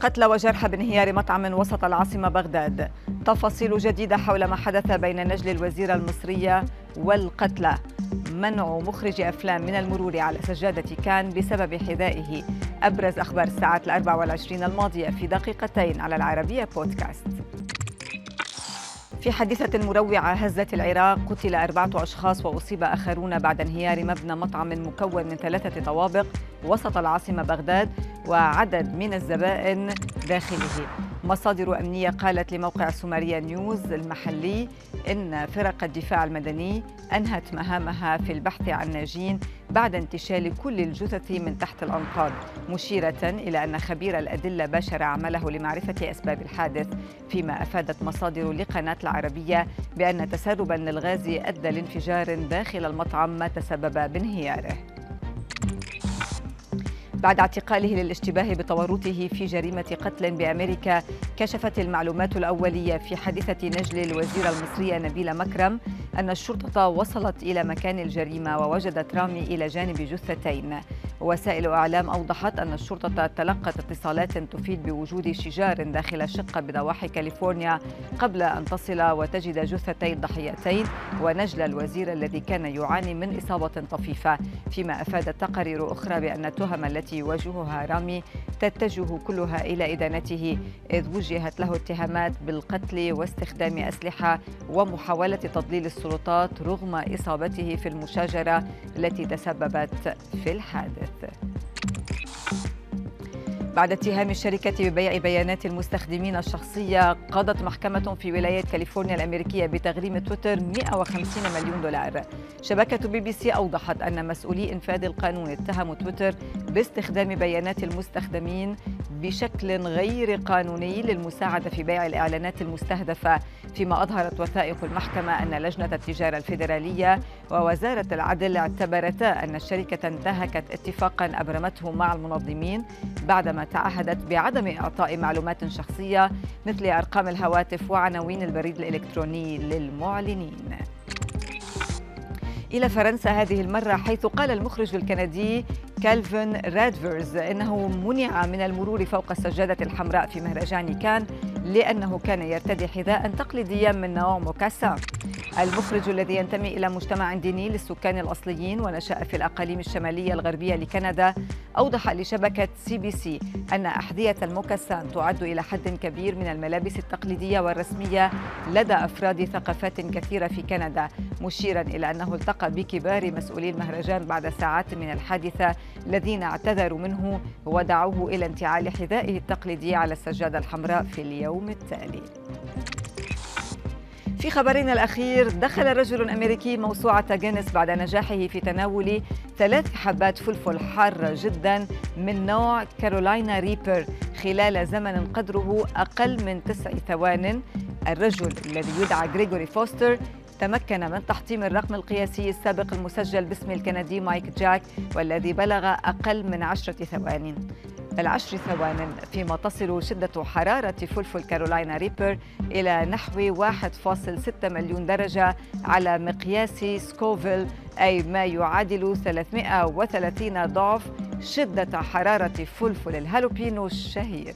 قتلى وجرحى بانهيار مطعم وسط العاصمة بغداد. تفاصيل جديدة حول ما حدث بين نجل الوزيرة المصرية والقتلى. منع مخرج أفلام من المرور على سجادة كان بسبب حذائه. أبرز أخبار الساعات الأربع والعشرين الماضية في دقيقتين على العربية بودكاست. في حادثة مروعة هزت العراق قتل أربعة أشخاص وأصيب آخرون بعد انهيار مبنى مطعم مكون من ثلاثة طوابق وسط العاصمة بغداد وعدد من الزبائن داخله. مصادر أمنية قالت لموقع سومريا نيوز المحلي إن فرق الدفاع المدني أنهت مهامها في البحث عن ناجين بعد انتشال كل الجثث من تحت الأنقاض مشيرة إلى أن خبير الأدلة باشر عمله لمعرفة أسباب الحادث فيما أفادت مصادر لقناة العربية بأن تسربا للغاز أدى لانفجار داخل المطعم ما تسبب بانهياره. بعد اعتقاله للاشتباه بتورطه في جريمة قتل بأمريكا كشفت المعلومات الأولية في حادثة نجل الوزيرة المصرية نبيلة مكرم أن الشرطة وصلت إلى مكان الجريمة ووجدت رامي إلى جانب جثتين. وسائل إعلام أوضحت أن الشرطة تلقت اتصالات تفيد بوجود شجار داخل شقة بضواحي كاليفورنيا قبل أن تصل وتجد جثتي الضحيتين ونجل الوزير الذي كان يعاني من إصابة طفيفة. فيما أفادت تقارير أخرى بأن التهم التي يواجهها رامي تتجه كلها إلى إدانته إذ وجهت له اتهامات بالقتل واستخدام أسلحة ومحاولة تضليل السلطات رغم إصابته في المشاجرة التي تسببت في الحادث. بعد اتهام الشركة ببيع بيانات المستخدمين الشخصية قضت محكمة في ولاية كاليفورنيا الأمريكية بتغريم تويتر 150 مليون دولار. شبكة بي بي سي أوضحت أن مسؤولي إنفاذ القانون اتهموا تويتر باستخدام بيانات المستخدمين بشكل غير قانوني للمساعدة في بيع الإعلانات المستهدفة فيما أظهرت وثائق المحكمة أن لجنة التجارة الفيدرالية ووزارة العدل اعتبرتا أن الشركة انتهكت اتفاقا أبرمته مع المنظمين بعدما تعهدت بعدم إعطاء معلومات شخصية مثل أرقام الهواتف وعناوين البريد الإلكتروني للمعلنين. إلى فرنسا هذه المرة حيث قال المخرج الكندي كالفن رادفرز إنه منع من المرور فوق السجادة الحمراء في مهرجان كان لأنه كان يرتدي حذاء تقليديا من نوع موكاسا المخرج الذي ينتمي إلى مجتمع ديني للسكان الأصليين ونشأ في الأقاليم الشمالية الغربية لكندا أوضح لشبكة سي بي سي أن أحذية الموكسان تعد إلى حد كبير من الملابس التقليدية والرسمية لدى أفراد ثقافات كثيرة في كندا مشيرا إلى أنه التقى بكبار مسؤولي المهرجان بعد ساعات من الحادثة الذين اعتذروا منه ودعوه إلى انتعال حذائه التقليدي على السجادة الحمراء في اليوم التالي. في خبرنا الأخير دخل رجل أمريكي موسوعة جينيس بعد نجاحه في تناول ثلاث حبات فلفل حارة جدا من نوع كارولاينا ريبر خلال زمن قدره أقل من تسع ثوان. الرجل الذي يدعى غريغوري فوستر تمكن من تحطيم الرقم القياسي السابق المسجل باسم الكندي مايك جاك والذي بلغ أقل من عشرة ثوان. العشر ثوان فيما تصل شدة حرارة فلفل كارولاينا ريبر إلى نحو 1.6 مليون درجة على مقياس سكوفيل أي ما يعادل 330 ضعف شدة حرارة فلفل الهالوبينو الشهير.